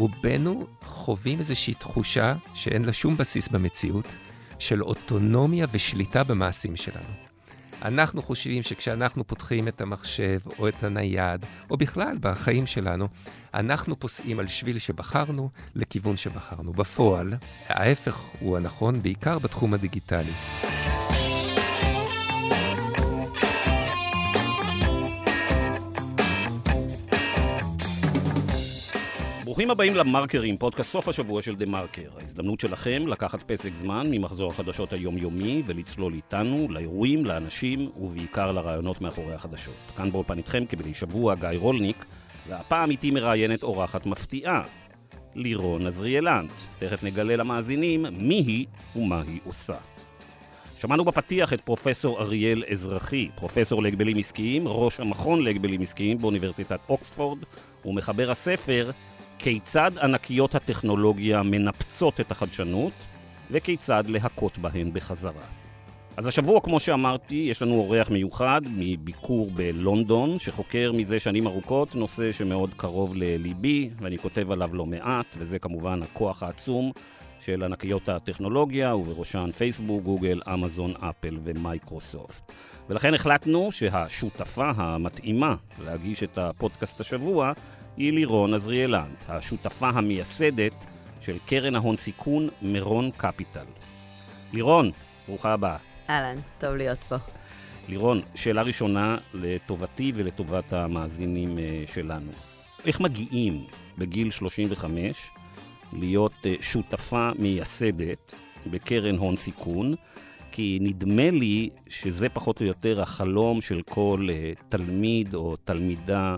רובנו חווים איזושהי תחושה שאין לה שום בסיס במציאות, של אוטונומיה ושליטה במעשים שלנו. אנחנו חושבים שכשאנחנו פותחים את המחשב או את הנייד, או בכלל בחיים שלנו, אנחנו פוסעים על שביל שבחרנו לכיוון שבחרנו. בפועל, ההפך הוא הנכון, בעיקר בתחום הדיגיטלי. ברוכים הבאים למרקרים, פודקאסט סוף השבוע של דה מרקר. ההזדמנות שלכם לקחת פסק זמן ממחזור החדשות היומיומי ולצלול איתנו לאירועים, לאנשים ובעיקר לרעיונות מאחורי החדשות. כאן באולפן איתכם כבדי שבוע גיא רולניק, והפעם איתי מראיינת אורחת מפתיעה, לירון עזריאלנט. תכף נגלה למאזינים מי היא ומה היא עושה. שמענו בפתיח את פרופסור אריאל אזרחי, פרופסור להגבלים עסקיים, ראש המכון להגבלים עסקיים באוניברסיטת אוקספורד, ומחבר הספר כיצד ענקיות הטכנולוגיה מנפצות את החדשנות, וכיצד להכות בהן בחזרה. אז השבוע, כמו שאמרתי, יש לנו אורח מיוחד מביקור בלונדון, שחוקר מזה שנים ארוכות נושא שמאוד קרוב לליבי, ואני כותב עליו לא מעט, וזה כמובן הכוח העצום של ענקיות הטכנולוגיה, ובראשן פייסבוק, גוגל, אמזון, אפל ומייקרוסופט. ולכן החלטנו שהשותפה המתאימה להגיש את הפודקאסט השבוע היא לירון עזריאלנט, השותפה המייסדת של קרן ההון סיכון מירון קפיטל. לירון, ברוכה הבאה. אהלן, טוב להיות פה. לירון, שאלה ראשונה לטובתי ולטובת המאזינים אה, שלנו. איך מגיעים בגיל 35 להיות אה, שותפה מייסדת בקרן הון סיכון? כי נדמה לי שזה פחות או יותר החלום של כל אה, תלמיד או תלמידה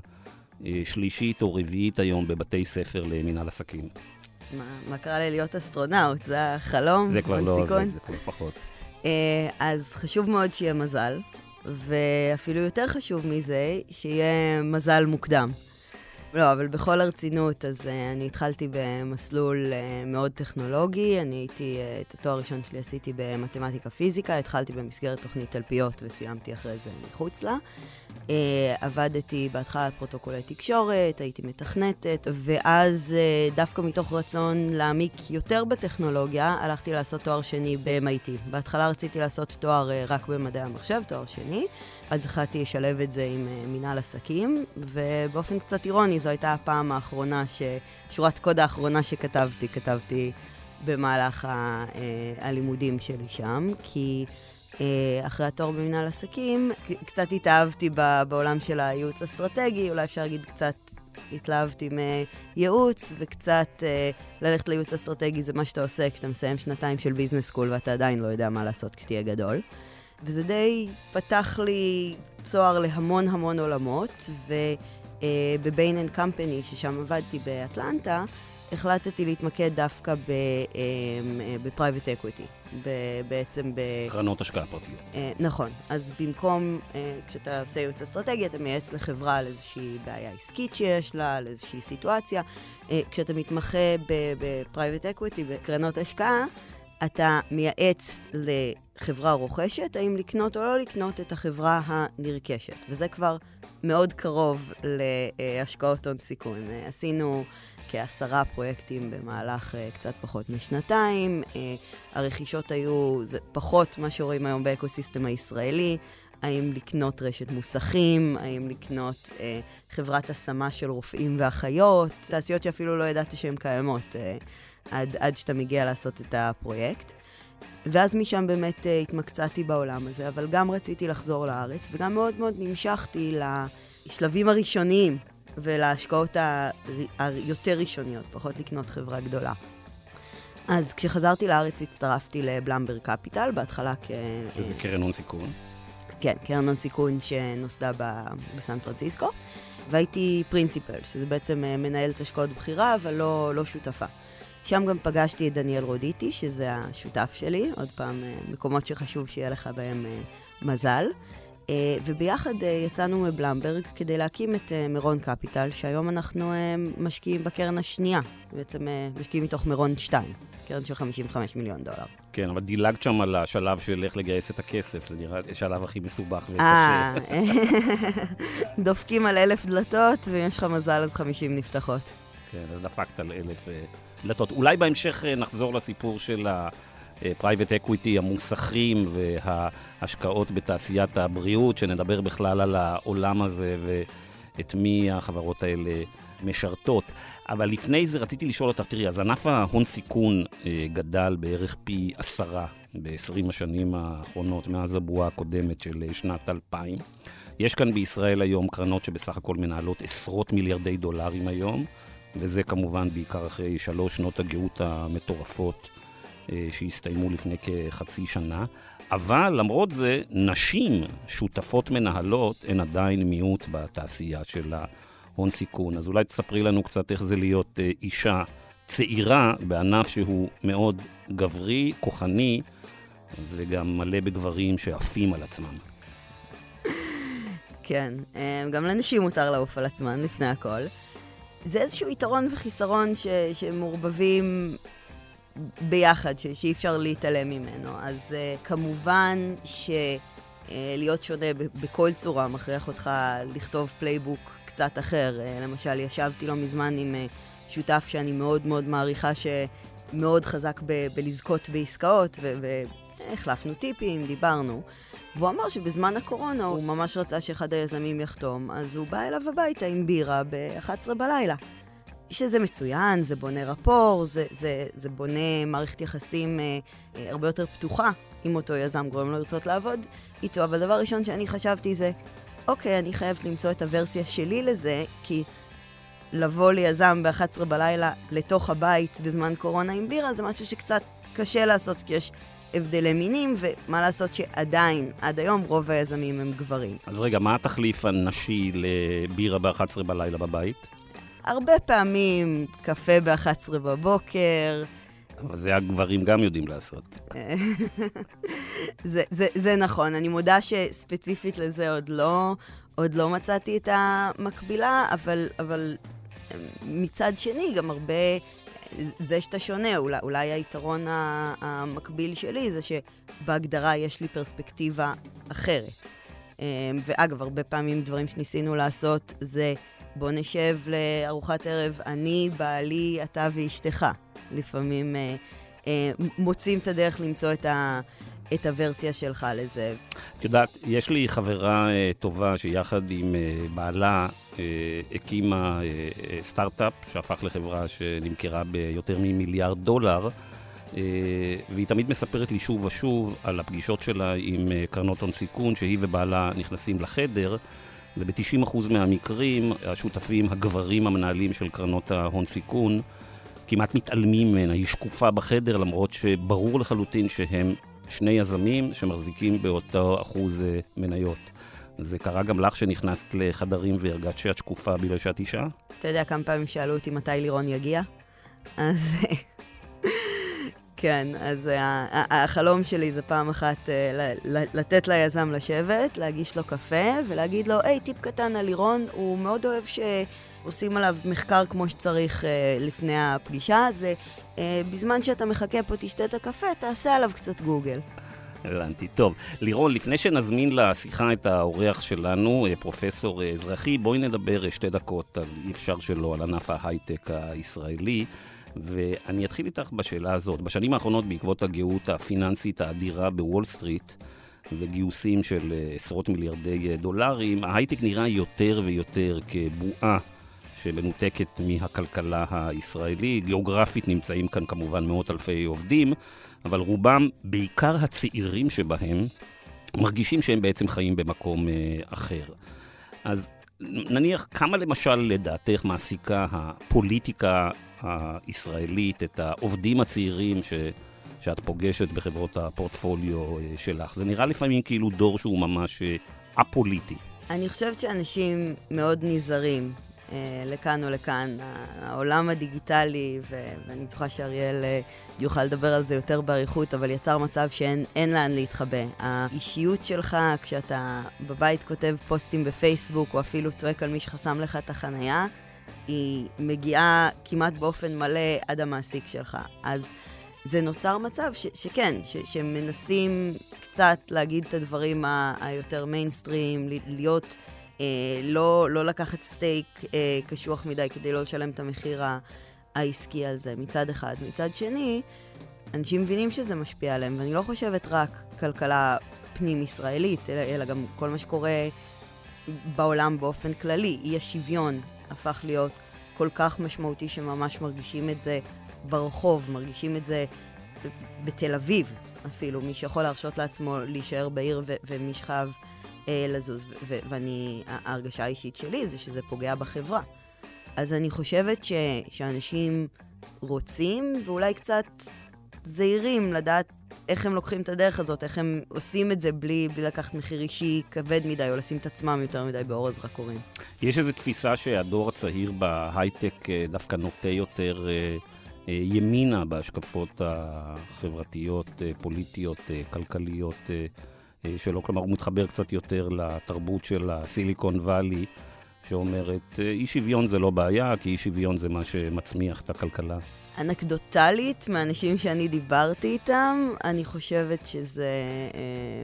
שלישית או רביעית היום בבתי ספר למנהל עסקים. מה, מה קרה לי להיות אסטרונאוט? זה החלום? זה כבר לא, זה, זה כבר פחות. אה, אז חשוב מאוד שיהיה מזל, ואפילו יותר חשוב מזה, שיהיה מזל מוקדם. לא, אבל בכל הרצינות, אז uh, אני התחלתי במסלול uh, מאוד טכנולוגי, אני הייתי, uh, את התואר הראשון שלי עשיתי במתמטיקה פיזיקה, התחלתי במסגרת תוכנית תלפיות וסיימתי אחרי זה מחוץ לה. Uh, עבדתי בהתחלה על פרוטוקולי תקשורת, הייתי מתכנתת, ואז uh, דווקא מתוך רצון להעמיק יותר בטכנולוגיה, הלכתי לעשות תואר שני ב-MIT. בהתחלה רציתי לעשות תואר uh, רק במדעי המחשב, תואר שני. אז החלטתי לשלב את זה עם uh, מנהל עסקים, ובאופן קצת אירוני, זו הייתה הפעם האחרונה, ש... שורת קוד האחרונה שכתבתי, כתבתי במהלך ה, אה, הלימודים שלי שם, כי אה, אחרי התואר במנהל עסקים, קצת התאהבתי בעולם של הייעוץ אסטרטגי, אולי אפשר להגיד קצת התלהבתי מייעוץ, וקצת אה, ללכת לייעוץ אסטרטגי זה מה שאתה עושה כשאתה מסיים שנתיים של business school ואתה עדיין לא יודע מה לעשות כשתהיה גדול. וזה די פתח לי צוהר להמון המון עולמות, וב Bain and Company, ששם עבדתי באטלנטה, החלטתי להתמקד דווקא ב private equity. בעצם ב... קרנות השקעה פרטיות. אה, נכון. אז במקום, אה, כשאתה עושה ייעוץ אסטרטגי, אתה מייעץ לחברה על איזושהי בעיה עסקית שיש לה, על איזושהי סיטואציה. אה, כשאתה מתמחה ב private equity, בקרנות השקעה, אתה מייעץ לחברה רוכשת, האם לקנות או לא לקנות את החברה הנרכשת. וזה כבר מאוד קרוב להשקעות הון סיכון. עשינו כעשרה פרויקטים במהלך אה, קצת פחות משנתיים. אה, הרכישות היו זה פחות מה שרואים היום באקוסיסטם הישראלי. האם לקנות רשת מוסכים, האם לקנות אה, חברת השמה של רופאים ואחיות, תעשיות שאפילו לא ידעתי שהן קיימות אה, עד, עד שאתה מגיע לעשות את הפרויקט. ואז משם באמת uh, התמקצעתי בעולם הזה, אבל גם רציתי לחזור לארץ, וגם מאוד מאוד נמשכתי לשלבים הראשוניים ולהשקעות היותר ראשוניות, פחות לקנות חברה גדולה. אז כשחזרתי לארץ הצטרפתי ל Blumberg Capital, בהתחלה כ... שזה קרן הון סיכון. כן, קרן הון סיכון שנוסדה בסן פרנסיסקו, והייתי principal, שזה בעצם אה, מנהלת השקעות בכירה, אבל לא, לא שותפה. שם גם פגשתי את דניאל רודיטי, שזה השותף שלי, עוד פעם, אה, מקומות שחשוב שיהיה לך בהם אה, מזל. אה, וביחד יצאנו מבלמברג כדי להקים את מירון קפיטל, שהיום אנחנו משקיעים בקרן השנייה, בעצם משקיעים מתוך מירון 2, קרן של 55 מיליון דולר. כן, אבל דילגת שם על השלב של איך לגייס את הכסף, זה נראה השלב הכי מסובך וקשה. דופקים על אלף דלתות, ואם יש לך מזל אז 50 נפתחות. כן, אז דפקת על אלף דלתות. אולי בהמשך אה, נחזור לסיפור של ה-private equity, המוסכים וההשקעות בתעשיית הבריאות, שנדבר בכלל על העולם הזה ואת מי החברות האלה משרתות. אבל לפני זה רציתי לשאול אותך, תראי, אז ענף ההון סיכון אה, גדל בערך פי עשרה ב-20 השנים האחרונות, מאז הבועה הקודמת של שנת 2000. יש כאן בישראל היום קרנות שבסך הכל מנהלות עשרות מיליארדי דולרים היום, וזה כמובן בעיקר אחרי שלוש שנות הגאות המטורפות אה, שהסתיימו לפני כחצי שנה. אבל למרות זה, נשים שותפות מנהלות הן עדיין מיעוט בתעשייה של ההון סיכון. אז אולי תספרי לנו קצת איך זה להיות אה, אישה צעירה בענף שהוא מאוד גברי, כוחני, וגם מלא בגברים שעפים על עצמם. כן, אה, גם לנשים מותר לעוף על עצמן לפני הכל. זה איזשהו יתרון וחיסרון ש, שמעורבבים ביחד, ש, שאי אפשר להתעלם ממנו. אז אה, כמובן שלהיות אה, שונה ב, בכל צורה מכריח אותך לכתוב playbook קצת אחר. אה, למשל, ישבתי לא מזמן עם אה, שותף שאני מאוד מאוד מעריכה, שמאוד חזק ב, בלזכות בעסקאות, והחלפנו טיפים, דיברנו. והוא אמר שבזמן הקורונה הוא ממש רצה שאחד היזמים יחתום, אז הוא בא אליו הביתה עם בירה ב-11 בלילה. שזה מצוין, זה בונה רפור, זה, זה, זה בונה מערכת יחסים אה, אה, הרבה יותר פתוחה עם אותו יזם, גורם לו לרצות לעבוד איתו, אבל דבר ראשון שאני חשבתי זה, אוקיי, אני חייבת למצוא את הוורסיה שלי לזה, כי לבוא ליזם ב-11 בלילה לתוך הבית בזמן קורונה עם בירה זה משהו שקצת קשה לעשות, כי יש הבדלי מינים, ומה לעשות שעדיין, עד היום, רוב היזמים הם גברים. אז רגע, מה התחליף הנשי לבירה ב-11 בלילה בבית? הרבה פעמים קפה ב-11 בבוקר. אבל זה הגברים גם יודעים לעשות. זה, זה, זה נכון, אני מודה שספציפית לזה עוד לא, עוד לא מצאתי את המקבילה, אבל, אבל מצד שני, גם הרבה זה שאתה שונה, אולי, אולי היתרון המקביל שלי זה שבהגדרה יש לי פרספקטיבה אחרת. אמ, ואגב, הרבה פעמים דברים שניסינו לעשות זה בוא נשב לארוחת ערב, אני, בעלי, אתה ואשתך. לפעמים אה, אה, מוצאים את הדרך למצוא את ה... את הוורסיה שלך לזה. את יודעת, יש לי חברה uh, טובה שיחד עם uh, בעלה uh, הקימה סטארט-אפ שהפך לחברה שנמכרה ביותר ממיליארד דולר. Uh, והיא תמיד מספרת לי שוב ושוב על הפגישות שלה עם uh, קרנות הון סיכון, שהיא ובעלה נכנסים לחדר, וב-90% מהמקרים השותפים, הגברים המנהלים של קרנות ההון סיכון, כמעט מתעלמים ממנה, היא שקופה בחדר, למרות שברור לחלוטין שהם שני יזמים שמחזיקים באותו אחוז אה, מניות. זה קרה גם לך שנכנסת לחדרים והרגשת שאת שקופה בגלל שאת אישה? אתה יודע כמה פעמים שאלו אותי מתי לירון יגיע? אז... כן, אז החלום שלי זה פעם אחת אה, לתת ליזם לשבת, להגיש לו קפה ולהגיד לו, היי, טיפ קטן על לירון, הוא מאוד אוהב שעושים עליו מחקר כמו שצריך אה, לפני הפגישה, אז אה, בזמן שאתה מחכה פה תשתה את הקפה, תעשה עליו קצת גוגל. הבנתי. טוב, לירון, לפני שנזמין לשיחה את האורח שלנו, אה, פרופסור אה, אזרחי, בואי נדבר שתי דקות על אי אפשר שלא, על ענף ההייטק הישראלי. ואני אתחיל איתך בשאלה הזאת. בשנים האחרונות, בעקבות הגאות הפיננסית האדירה בוול סטריט, וגיוסים של עשרות מיליארדי דולרים, ההייטק נראה יותר ויותר כבועה שמנותקת מהכלכלה הישראלי. גיאוגרפית נמצאים כאן כמובן מאות אלפי עובדים, אבל רובם, בעיקר הצעירים שבהם, מרגישים שהם בעצם חיים במקום אה, אחר. אז נניח, כמה למשל לדעתך מעסיקה הפוליטיקה הישראלית, את העובדים הצעירים ש... שאת פוגשת בחברות הפורטפוליו אה, שלך? זה נראה לפעמים כאילו דור שהוא ממש אה, א-פוליטי. אני חושבת שאנשים מאוד נזהרים לכאן או לכאן. העולם הדיגיטלי, ואני בטוחה שאריאל אה, יוכל לדבר על זה יותר באריכות, אבל יצר מצב שאין לאן להתחבא. האישיות שלך, כשאתה בבית כותב פוסטים בפייסבוק, או אפילו צועק על מי שחסם לך את החנייה, היא מגיעה כמעט באופן מלא עד המעסיק שלך. אז זה נוצר מצב ש, שכן, ש, שמנסים קצת להגיד את הדברים היותר מיינסטרים, להיות... אה, לא, לא לקחת סטייק אה, קשוח מדי כדי לא לשלם את המחיר העסקי על זה, מצד אחד. מצד שני, אנשים מבינים שזה משפיע עליהם, ואני לא חושבת רק כלכלה פנים-ישראלית, אלא, אלא גם כל מה שקורה בעולם באופן כללי. אי השוויון הפך להיות כל כך משמעותי שממש מרגישים את זה ברחוב, מרגישים את זה בתל אביב אפילו, מי שיכול להרשות לעצמו להישאר בעיר ו- ומי שחייב לזוז. ו- ואני, ההרגשה האישית שלי זה שזה פוגע בחברה. אז אני חושבת ש- שאנשים רוצים, ואולי קצת זהירים לדעת איך הם לוקחים את הדרך הזאת, איך הם עושים את זה בלי, בלי לקחת מחיר אישי כבד מדי, או לשים את עצמם יותר מדי באור הזרקורים. יש איזו תפיסה שהדור הצעיר בהייטק אה, דווקא נוטה יותר אה, אה, ימינה בהשקפות החברתיות, פוליטיות, כלכליות שלו. כלומר, הוא מתחבר קצת יותר לתרבות של הסיליקון וואלי. שאומרת, אי שוויון זה לא בעיה, כי אי שוויון זה מה שמצמיח את הכלכלה. אנקדוטלית, מאנשים שאני דיברתי איתם, אני חושבת שזה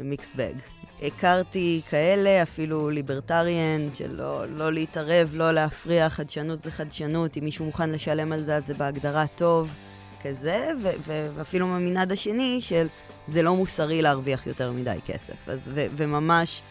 מיקס אה, בג. הכרתי כאלה, אפילו ליברטריאן, שלא לא להתערב, לא להפריע, חדשנות זה חדשנות, אם מישהו מוכן לשלם על זה, אז זה בהגדרה טוב, כזה, ואפילו מהמנעד השני של זה לא מוסרי להרוויח יותר מדי כסף. אז, ו- וממש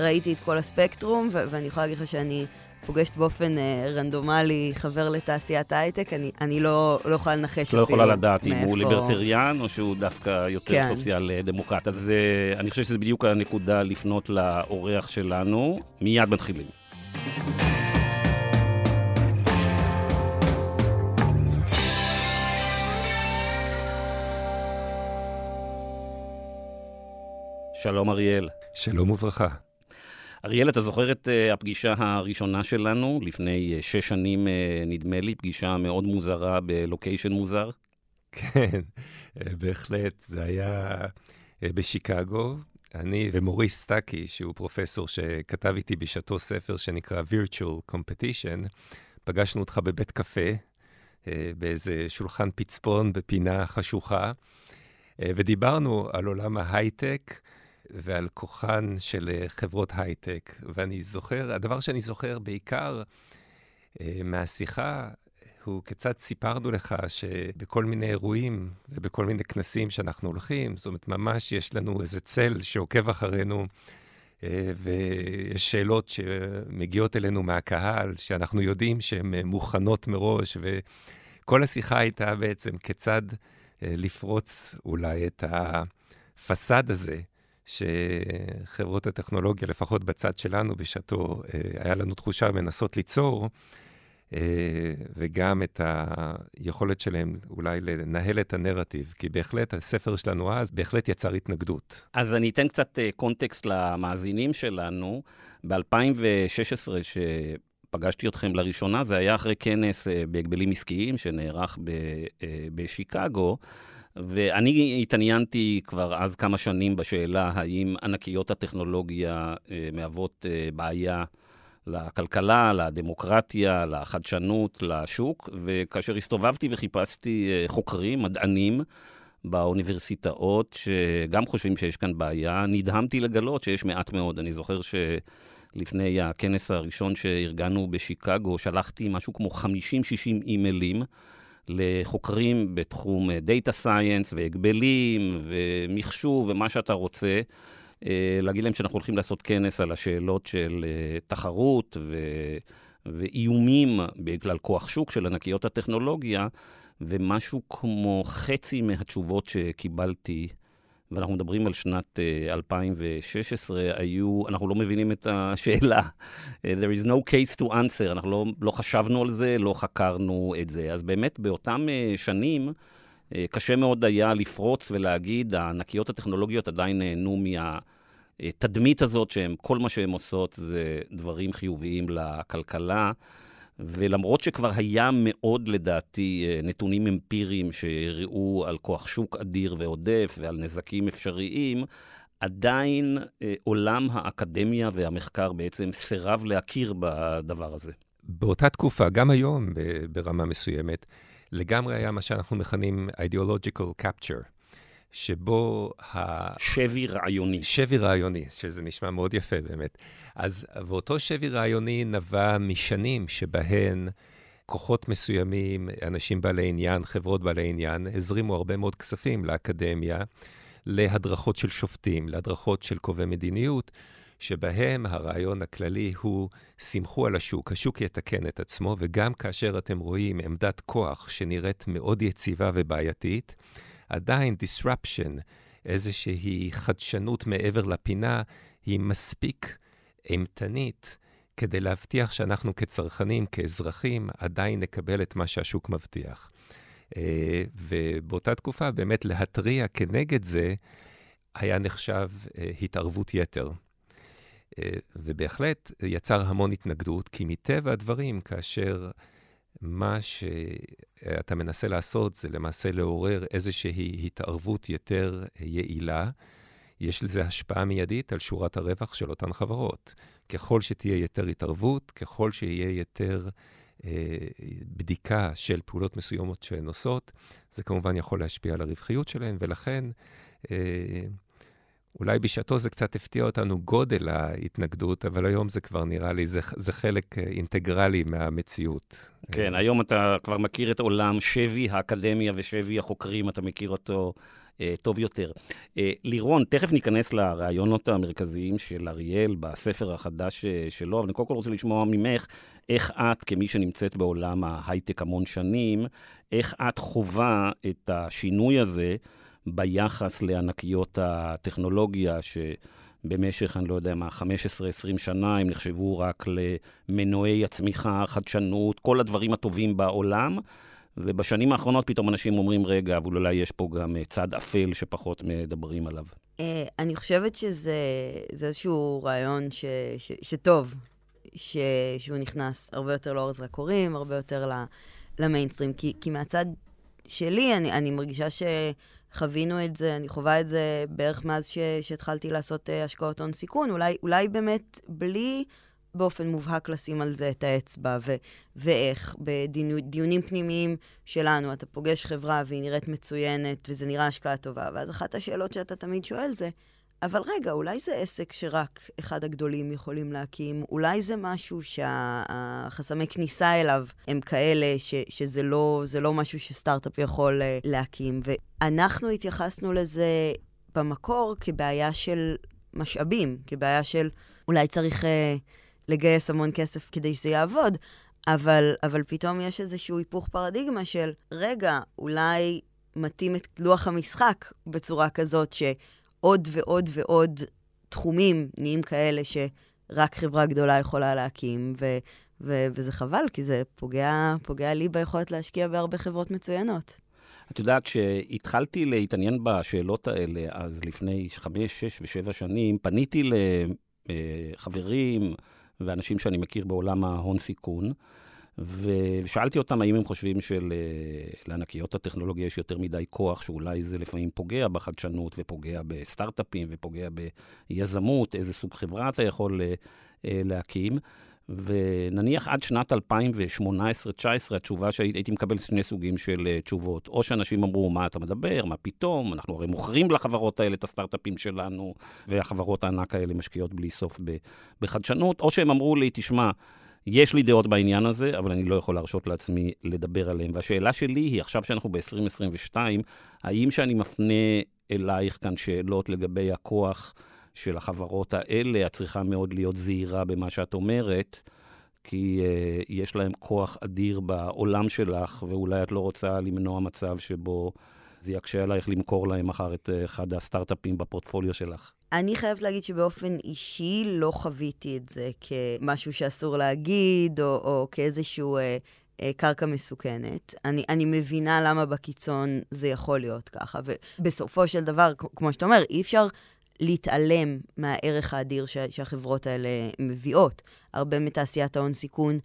ראיתי את כל הספקטרום, ו- ואני יכולה להגיד לך שאני... פוגשת באופן אה, רנדומלי חבר לתעשיית ההייטק, אני, אני לא, לא יכולה לנחש אפילו לא יכולה לדעת מאיפה... אם הוא ליברטריאן או שהוא דווקא יותר כן. סוציאל דמוקרט. אז אה, אני חושב שזה בדיוק הנקודה לפנות לאורח שלנו. מיד מתחילים. שלום אריאל. שלום וברכה. אריאל, אתה זוכר את אה, הפגישה הראשונה שלנו, לפני אה, שש שנים, אה, נדמה לי, פגישה מאוד מוזרה ב location מוזר? כן, בהחלט. זה היה בשיקגו. אני ומוריס סטאקי, שהוא פרופסור שכתב איתי בשעתו ספר שנקרא Virtual Competition, פגשנו אותך בבית קפה, באיזה שולחן פצפון בפינה חשוכה, ודיברנו על עולם ההייטק. ועל כוחן של אה, חברות הייטק. ואני זוכר, הדבר שאני זוכר בעיקר אה, מהשיחה, הוא כיצד סיפרנו לך שבכל מיני אירועים ובכל מיני כנסים שאנחנו הולכים, זאת אומרת, ממש יש לנו איזה צל שעוקב אחרינו, אה, ויש שאלות שמגיעות אלינו מהקהל, שאנחנו יודעים שהן מוכנות מראש, וכל השיחה הייתה בעצם כיצד לפרוץ אולי את הפסאד הזה שחברות הטכנולוגיה, לפחות בצד שלנו בשעתו, אה, היה לנו תחושה מנסות ליצור, אה, וגם את היכולת שלהם אולי לנהל את הנרטיב, כי בהחלט הספר שלנו אז בהחלט יצר התנגדות. אז אני אתן קצת אה, קונטקסט למאזינים שלנו. ב-2016, פגשתי אתכם לראשונה, זה היה אחרי כנס בהגבלים עסקיים שנערך בשיקגו. ואני התעניינתי כבר אז כמה שנים בשאלה האם ענקיות הטכנולוגיה אה, מהוות אה, בעיה לכלכלה, לדמוקרטיה, לחדשנות, לשוק, וכאשר הסתובבתי וחיפשתי אה, חוקרים, מדענים, באוניברסיטאות, שגם חושבים שיש כאן בעיה, נדהמתי לגלות שיש מעט מאוד. אני זוכר שלפני הכנס הראשון שארגנו בשיקגו, שלחתי משהו כמו 50-60 אימיילים. לחוקרים בתחום דאטה סייאנס והגבלים ומחשוב ומה שאתה רוצה, אה, להגיד להם שאנחנו הולכים לעשות כנס על השאלות של אה, תחרות ו... ואיומים בגלל כוח שוק של ענקיות הטכנולוגיה, ומשהו כמו חצי מהתשובות שקיבלתי ואנחנו מדברים על שנת uh, 2016, היו, אנחנו לא מבינים את השאלה. Uh, there is no case to answer, אנחנו לא, לא חשבנו על זה, לא חקרנו את זה. אז באמת, באותם uh, שנים, קשה מאוד היה לפרוץ ולהגיד, הענקיות הטכנולוגיות עדיין נהנו מהתדמית הזאת, שהם, כל מה שהן עושות זה דברים חיוביים לכלכלה. ולמרות שכבר היה מאוד, לדעתי, אה, נתונים אמפיריים שהראו על כוח שוק אדיר ועודף ועל נזקים אפשריים, עדיין אה, עולם האקדמיה והמחקר בעצם סירב להכיר בדבר הזה. באותה תקופה, גם היום ברמה מסוימת, לגמרי היה מה שאנחנו מכנים ideological capture. שבו ה... שבי רעיוני. שבי רעיוני, שזה נשמע מאוד יפה באמת. אז, ואותו שבי רעיוני נבע משנים שבהן כוחות מסוימים, אנשים בעלי עניין, חברות בעלי עניין, הזרימו הרבה מאוד כספים לאקדמיה, להדרכות של שופטים, להדרכות של קובעי מדיניות, שבהם הרעיון הכללי הוא, סמכו על השוק, השוק יתקן את עצמו, וגם כאשר אתם רואים עמדת כוח שנראית מאוד יציבה ובעייתית, עדיין disruption, איזושהי חדשנות מעבר לפינה, היא מספיק אימתנית כדי להבטיח שאנחנו כצרכנים, כאזרחים, עדיין נקבל את מה שהשוק מבטיח. אה, ובאותה תקופה, באמת להתריע כנגד זה, היה נחשב אה, התערבות יתר. אה, ובהחלט יצר המון התנגדות, כי מטבע הדברים, כאשר מה שאתה מנסה לעשות זה למעשה לעורר איזושהי התערבות יותר יעילה, יש לזה השפעה מיידית על שורת הרווח של אותן חברות. ככל שתהיה יותר התערבות, ככל שיהיה יותר אה, בדיקה של פעולות מסוימות שהן עושות, זה כמובן יכול להשפיע על הרווחיות שלהן, ולכן אה, אולי בשעתו זה קצת הפתיע אותנו גודל ההתנגדות, אבל היום זה כבר נראה לי, זה, זה חלק אה, אינטגרלי מהמציאות. כן, היום אתה כבר מכיר את עולם שבי האקדמיה ושבי החוקרים, אתה מכיר אותו אה, טוב יותר. אה, לירון, תכף ניכנס לרעיונות המרכזיים של אריאל בספר החדש אה, שלו, אבל אני קודם כל רוצה לשמוע ממך, איך את, כמי שנמצאת בעולם ההייטק המון שנים, איך את חווה את השינוי הזה ביחס לענקיות הטכנולוגיה, שבמשך, אני לא יודע מה, 15-20 שנה הם נחשבו רק למנועי הצמיחה, החדשנות, כל הדברים הטובים בעולם. ובשנים האחרונות פתאום אנשים אומרים, רגע, אבל אולי יש פה גם אה, צד אפל שפחות מדברים עליו. אה, אני חושבת שזה איזשהו רעיון ש, ש, שטוב, ש, שהוא נכנס הרבה יותר לאור זרקורים, הרבה יותר למיינסטרים, כי, כי מהצד שלי, אני, אני מרגישה שחווינו את זה, אני חווה את זה בערך מאז ש, שהתחלתי לעשות uh, השקעות הון סיכון, אולי, אולי באמת בלי באופן מובהק לשים על זה את האצבע, ו- ואיך. בדיונים פנימיים שלנו, אתה פוגש חברה והיא נראית מצוינת, וזה נראה השקעה טובה, ואז אחת השאלות שאתה תמיד שואל זה, אבל רגע, אולי זה עסק שרק אחד הגדולים יכולים להקים? אולי זה משהו שהחסמי שה- כניסה אליו הם כאלה ש- שזה לא, לא משהו שסטארט-אפ יכול uh, להקים? ואנחנו התייחסנו לזה במקור כבעיה של משאבים, כבעיה של אולי צריך... Uh, לגייס המון כסף כדי שזה יעבוד, אבל, אבל פתאום יש איזשהו היפוך פרדיגמה של, רגע, אולי מתאים את לוח המשחק בצורה כזאת שעוד ועוד ועוד תחומים נהיים כאלה שרק חברה גדולה יכולה להקים, ו, ו, וזה חבל, כי זה פוגע, פוגע לי ביכולת להשקיע בהרבה חברות מצוינות. את יודעת, כשהתחלתי להתעניין בשאלות האלה, אז לפני חמש, שש ושבע שנים, פניתי לחברים, ואנשים שאני מכיר בעולם ההון סיכון, ושאלתי אותם האם הם חושבים שלענקיות הטכנולוגיה יש יותר מדי כוח, שאולי זה לפעמים פוגע בחדשנות ופוגע בסטארט-אפים ופוגע ביזמות, איזה סוג חברה אתה יכול אה, להקים. ונניח עד שנת 2018-2019, התשובה שהייתי מקבל שני סוגים של uh, תשובות. או שאנשים אמרו, מה אתה מדבר, מה פתאום, אנחנו הרי מוכרים לחברות האלה את הסטארט-אפים שלנו, והחברות הענק האלה משקיעות בלי סוף בחדשנות, או שהם אמרו לי, תשמע, יש לי דעות בעניין הזה, אבל אני לא יכול להרשות לעצמי לדבר עליהן. והשאלה שלי היא, עכשיו שאנחנו ב-2022, האם שאני מפנה אלייך כאן שאלות לגבי הכוח של החברות האלה, את צריכה מאוד להיות זהירה במה שאת אומרת, כי uh, יש להם כוח אדיר בעולם שלך, ואולי את לא רוצה למנוע מצב שבו זה יקשה עלייך למכור להם מחר את uh, אחד הסטארט-אפים בפורטפוליו שלך. אני חייבת להגיד שבאופן אישי לא חוויתי את זה כמשהו שאסור להגיד, או, או כאיזשהו אה, אה, קרקע מסוכנת. אני, אני מבינה למה בקיצון זה יכול להיות ככה, ובסופו של דבר, כמו שאתה אומר, אי אפשר להתעלם מהערך האדיר ש- שהחברות האלה מביאות. הרבה מתעשיית ההון סיכון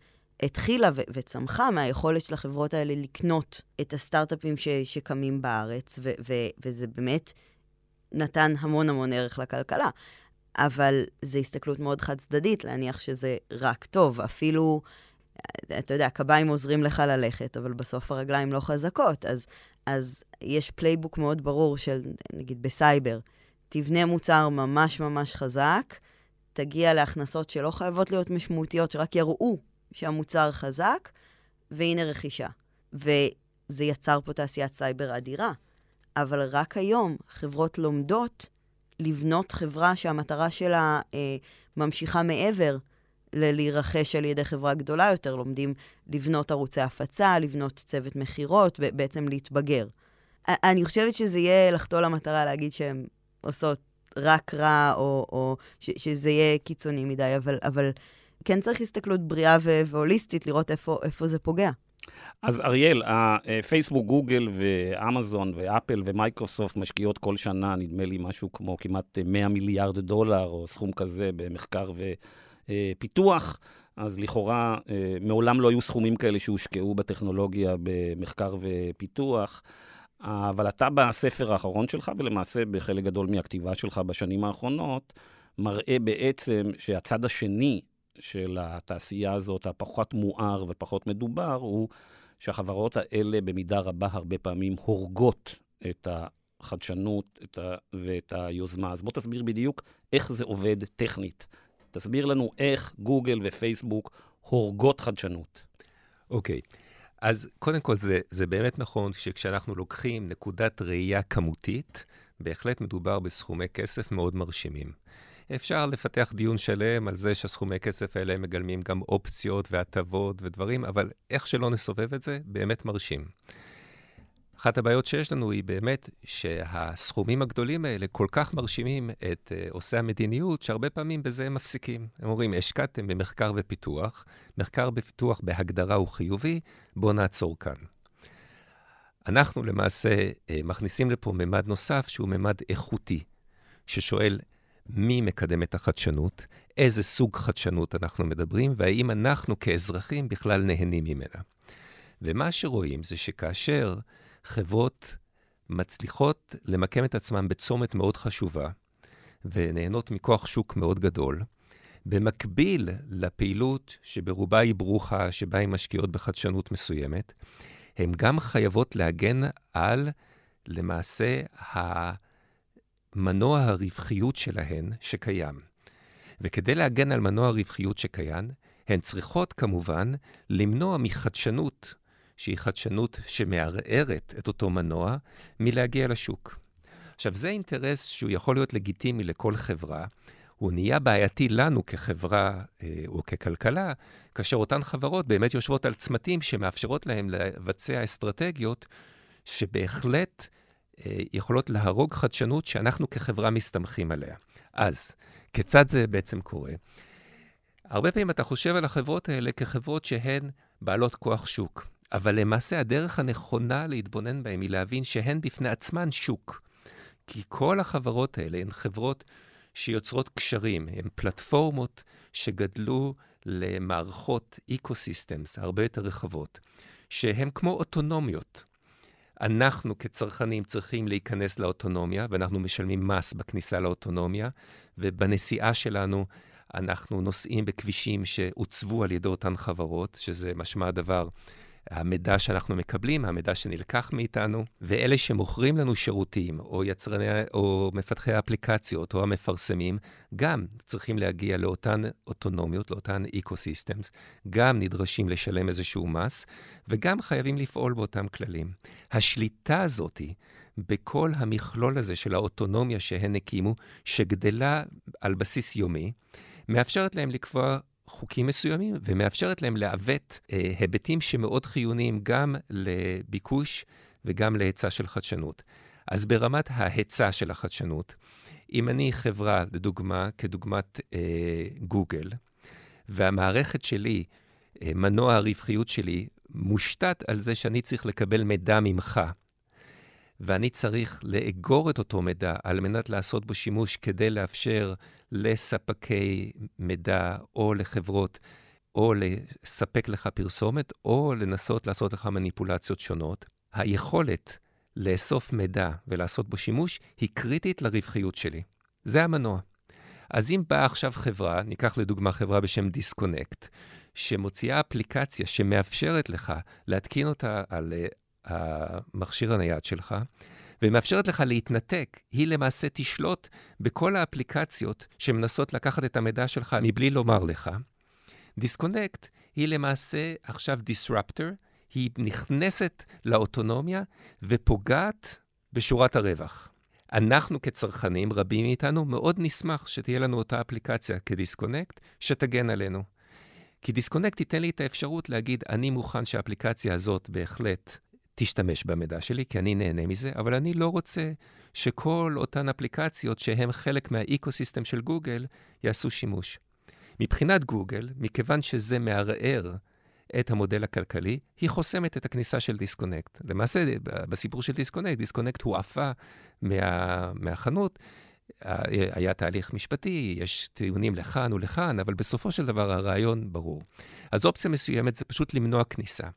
התחילה ו- וצמחה מהיכולת של החברות האלה לקנות את הסטארט-אפים ש- שקמים בארץ, ו- ו- וזה באמת נתן המון המון ערך לכלכלה. אבל זו הסתכלות מאוד חד-צדדית, להניח שזה רק טוב. אפילו אתה יודע, קביים עוזרים לך ללכת, אבל בסוף הרגליים לא חזקות. אז, אז יש playbook מאוד ברור של, נגיד בסייבר, תבנה מוצר ממש ממש חזק, תגיע להכנסות שלא חייבות להיות משמעותיות, שרק יראו שהמוצר חזק, והנה רכישה. וזה יצר פה תעשיית סייבר אדירה. אבל רק היום חברות לומדות לבנות חברה שהמטרה שלה אה, ממשיכה מעבר ללהירכש על ידי חברה גדולה יותר. לומדים לבנות ערוצי הפצה, לבנות צוות מכירות, בעצם להתבגר. אני חושבת שזה יהיה לחטוא למטרה להגיד שהן עושות רק רע, או, או שזה יהיה קיצוני מדי, אבל, אבל כן צריך הסתכלות בריאה והוליסטית, לראות איפה, איפה זה פוגע. אז אריאל, פייסבוק, גוגל ואמזון ואפל ומייקרוסופט משקיעות כל שנה, נדמה לי משהו כמו כמעט 100 מיליארד דולר, או סכום כזה במחקר ופיתוח. אז לכאורה, מעולם לא היו סכומים כאלה שהושקעו בטכנולוגיה במחקר ופיתוח. אבל אתה בספר האחרון שלך, ולמעשה בחלק גדול מהכתיבה שלך בשנים האחרונות, מראה בעצם שהצד השני של התעשייה הזאת, הפחות מואר ופחות מדובר, הוא שהחברות האלה במידה רבה הרבה פעמים הורגות את החדשנות את ה... ואת היוזמה. אז בוא תסביר בדיוק איך זה עובד טכנית. תסביר לנו איך גוגל ופייסבוק הורגות חדשנות. אוקיי. Okay. אז קודם כל, זה, זה באמת נכון שכשאנחנו לוקחים נקודת ראייה כמותית, בהחלט מדובר בסכומי כסף מאוד מרשימים. אפשר לפתח דיון שלם על זה שהסכומי כסף האלה מגלמים גם אופציות והטבות ודברים, אבל איך שלא נסובב את זה, באמת מרשים. אחת הבעיות שיש לנו היא באמת שהסכומים הגדולים האלה כל כך מרשימים את uh, עושי המדיניות, שהרבה פעמים בזה הם מפסיקים. הם אומרים, השקעתם במחקר ופיתוח, מחקר ופיתוח בהגדרה הוא חיובי, בואו נעצור כאן. אנחנו למעשה uh, מכניסים לפה ממד נוסף, שהוא ממד איכותי, ששואל מי מקדם את החדשנות, איזה סוג חדשנות אנחנו מדברים, והאם אנחנו כאזרחים בכלל נהנים ממנה. ומה שרואים זה שכאשר חברות מצליחות למקם את עצמן בצומת מאוד חשובה, ונהנות מכוח שוק מאוד גדול, במקביל לפעילות שברובה היא ברוכה, שבה הן משקיעות בחדשנות מסוימת, הן גם חייבות להגן על, למעשה, המנוע הרווחיות שלהן שקיים. וכדי להגן על מנוע הרווחיות שקיים, הן צריכות כמובן למנוע מחדשנות שהיא חדשנות שמערערת את אותו מנוע, מלהגיע לשוק. עכשיו, זה אינטרס שהוא יכול להיות לגיטימי לכל חברה. הוא נהיה בעייתי לנו כחברה אה, או ככלכלה, כאשר אותן חברות באמת יושבות על צמתים שמאפשרות להן לבצע אסטרטגיות שבהחלט יכולות להרוג חדשנות שאנחנו כחברה מסתמכים עליה. אז, כיצד זה בעצם קורה? הרבה פעמים אתה חושב על החברות האלה כחברות שהן בעלות כוח שוק. אבל למעשה הדרך הנכונה להתבונן בהן היא להבין שהן בפני עצמן שוק. כי כל החברות האלה הן חברות שיוצרות קשרים, הן פלטפורמות שגדלו למערכות ecosystems הרבה יותר רחבות, שהן כמו אוטונומיות. אנחנו כצרכנים צריכים להיכנס לאוטונומיה, ואנחנו משלמים מס בכניסה לאוטונומיה, ובנסיעה שלנו אנחנו נוסעים בכבישים שעוצבו על ידי אותן חברות, שזה משמע הדבר המידע שאנחנו מקבלים, המידע שנלקח מאיתנו, ואלה שמוכרים לנו שירותים, או יצרני, או מפתחי האפליקציות, או המפרסמים, גם צריכים להגיע לאותן אוטונומיות, לאותן ecosystems, גם נדרשים לשלם איזשהו מס, וגם חייבים לפעול באותם כללים. השליטה הזאת בכל המכלול הזה של האוטונומיה שהן הקימו, שגדלה על בסיס יומי, מאפשרת להם לקבוע חוקים מסוימים ומאפשרת להם לעוות אה, היבטים שמאוד חיוניים גם לביקוש וגם להיצע של חדשנות. אז ברמת ההיצע של החדשנות, אם אני חברה, לדוגמה, כדוגמת אה, גוגל, והמערכת שלי, אה, מנוע הרווחיות שלי, מושתת על זה שאני צריך לקבל מידע ממך, ואני צריך לאגור את אותו מידע על מנת לעשות בו שימוש כדי לאפשר לספקי מידע או לחברות או לספק לך פרסומת, או לנסות לעשות לך מניפולציות שונות. היכולת לאסוף מידע ולעשות בו שימוש היא קריטית לרווחיות שלי. זה המנוע. אז אם באה עכשיו חברה, ניקח לדוגמה חברה בשם Disconnect, שמוציאה אפליקציה שמאפשרת לך להתקין אותה על אה, המכשיר הנייד שלך, ומאפשרת לך להתנתק, היא למעשה תשלוט בכל האפליקציות שמנסות לקחת את המידע שלך מבלי לומר לך. Disconnect היא למעשה עכשיו disruptor, היא נכנסת לאוטונומיה ופוגעת בשורת הרווח. אנחנו כצרכנים, רבים מאיתנו, מאוד נשמח שתהיה לנו אותה אפליקציה כ Disconnect, שתגן עלינו. כי Disconnect תיתן לי את האפשרות להגיד, אני מוכן שהאפליקציה הזאת בהחלט תשתמש במידע שלי, כי אני נהנה מזה, אבל אני לא רוצה שכל אותן אפליקציות שהן חלק מה ecosystem של גוגל יעשו שימוש. מבחינת גוגל, מכיוון שזה מערער את המודל הכלכלי, היא חוסמת את הכניסה של דיסקונקט. למעשה, בסיפור של דיסקונקט, דיסקונקט הועפה מה, מהחנות, היה תהליך משפטי, יש טיעונים לכאן ולכאן, אבל בסופו של דבר הרעיון ברור. אז אופציה מסוימת זה פשוט למנוע כניסה.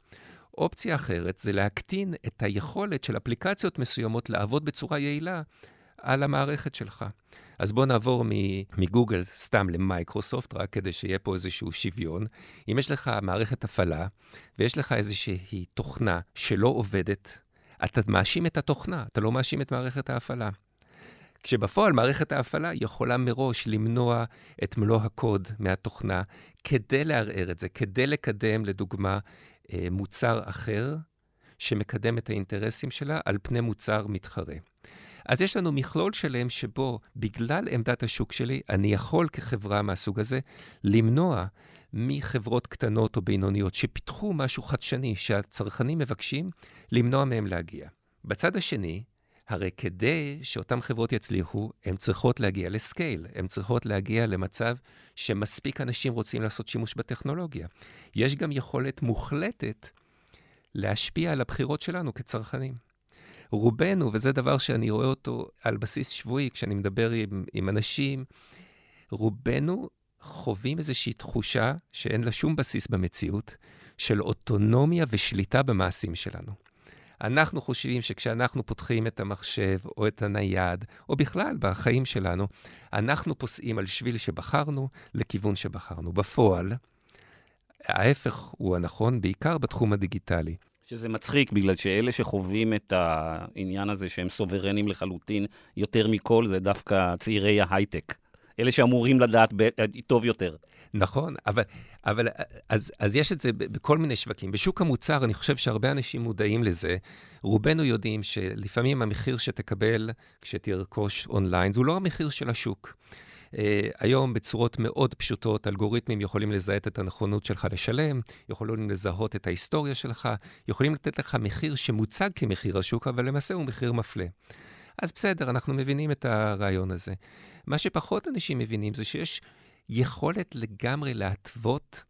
אופציה אחרת זה להקטין את היכולת של אפליקציות מסוימות לעבוד בצורה יעילה על המערכת שלך. אז בואו נעבור מגוגל סתם למייקרוסופט, רק כדי שיהיה פה איזשהו שוויון. אם יש לך מערכת הפעלה ויש לך איזושהי תוכנה שלא עובדת, אתה מאשים את התוכנה, אתה לא מאשים את מערכת ההפעלה. כשבפועל מערכת ההפעלה יכולה מראש למנוע את מלוא הקוד מהתוכנה כדי לערער את זה, כדי לקדם, לדוגמה, מוצר אחר שמקדם את האינטרסים שלה על פני מוצר מתחרה. אז יש לנו מכלול שלם שבו, בגלל עמדת השוק שלי, אני יכול כחברה מהסוג הזה למנוע מחברות קטנות או בינוניות שפיתחו משהו חדשני שהצרכנים מבקשים, למנוע מהם להגיע. בצד השני, הרי כדי שאותן חברות יצליחו, הן צריכות להגיע לסקייל, הן צריכות להגיע למצב שמספיק אנשים רוצים לעשות שימוש בטכנולוגיה. יש גם יכולת מוחלטת להשפיע על הבחירות שלנו כצרכנים. רובנו, וזה דבר שאני רואה אותו על בסיס שבועי כשאני מדבר עם, עם אנשים, רובנו חווים איזושהי תחושה שאין לה שום בסיס במציאות, של אוטונומיה ושליטה במעשים שלנו. אנחנו חושבים שכשאנחנו פותחים את המחשב או את הנייד, או בכלל בחיים שלנו, אנחנו פוסעים על שביל שבחרנו לכיוון שבחרנו. בפועל, ההפך הוא הנכון, בעיקר בתחום הדיגיטלי. שזה מצחיק, בגלל שאלה שחווים את העניין הזה שהם סוברנים לחלוטין יותר מכל, זה דווקא צעירי ההייטק. אלה שאמורים לדעת ב- טוב יותר. נכון, אבל, אבל אז, אז יש את זה בכל מיני שווקים. בשוק המוצר, אני חושב שהרבה אנשים מודעים לזה. רובנו יודעים שלפעמים המחיר שתקבל כשתרכוש אונליין, הוא לא המחיר של השוק. Uh, היום בצורות מאוד פשוטות, אלגוריתמים יכולים לזהות את הנכונות שלך לשלם, יכולים לזהות את ההיסטוריה שלך, יכולים לתת לך מחיר שמוצג כמחיר השוק, אבל למעשה הוא מחיר מפלה. אז בסדר, אנחנו מבינים את הרעיון הזה. מה שפחות אנשים מבינים זה שיש יכולת לגמרי להתוות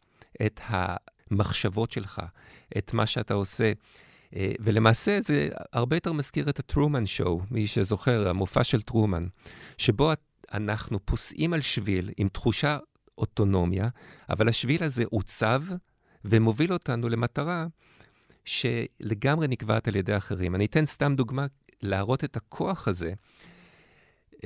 את המחשבות שלך, את מה שאתה עושה. אה, ולמעשה זה הרבה יותר מזכיר את הטרומן שואו, מי שזוכר, המופע של טרומן, שבו אנחנו פוסעים על שביל עם תחושה אוטונומיה, אבל השביל הזה עוצב ומוביל אותנו למטרה שלגמרי נקבעת על ידי אחרים. אני אתן סתם דוגמה להראות את הכוח הזה.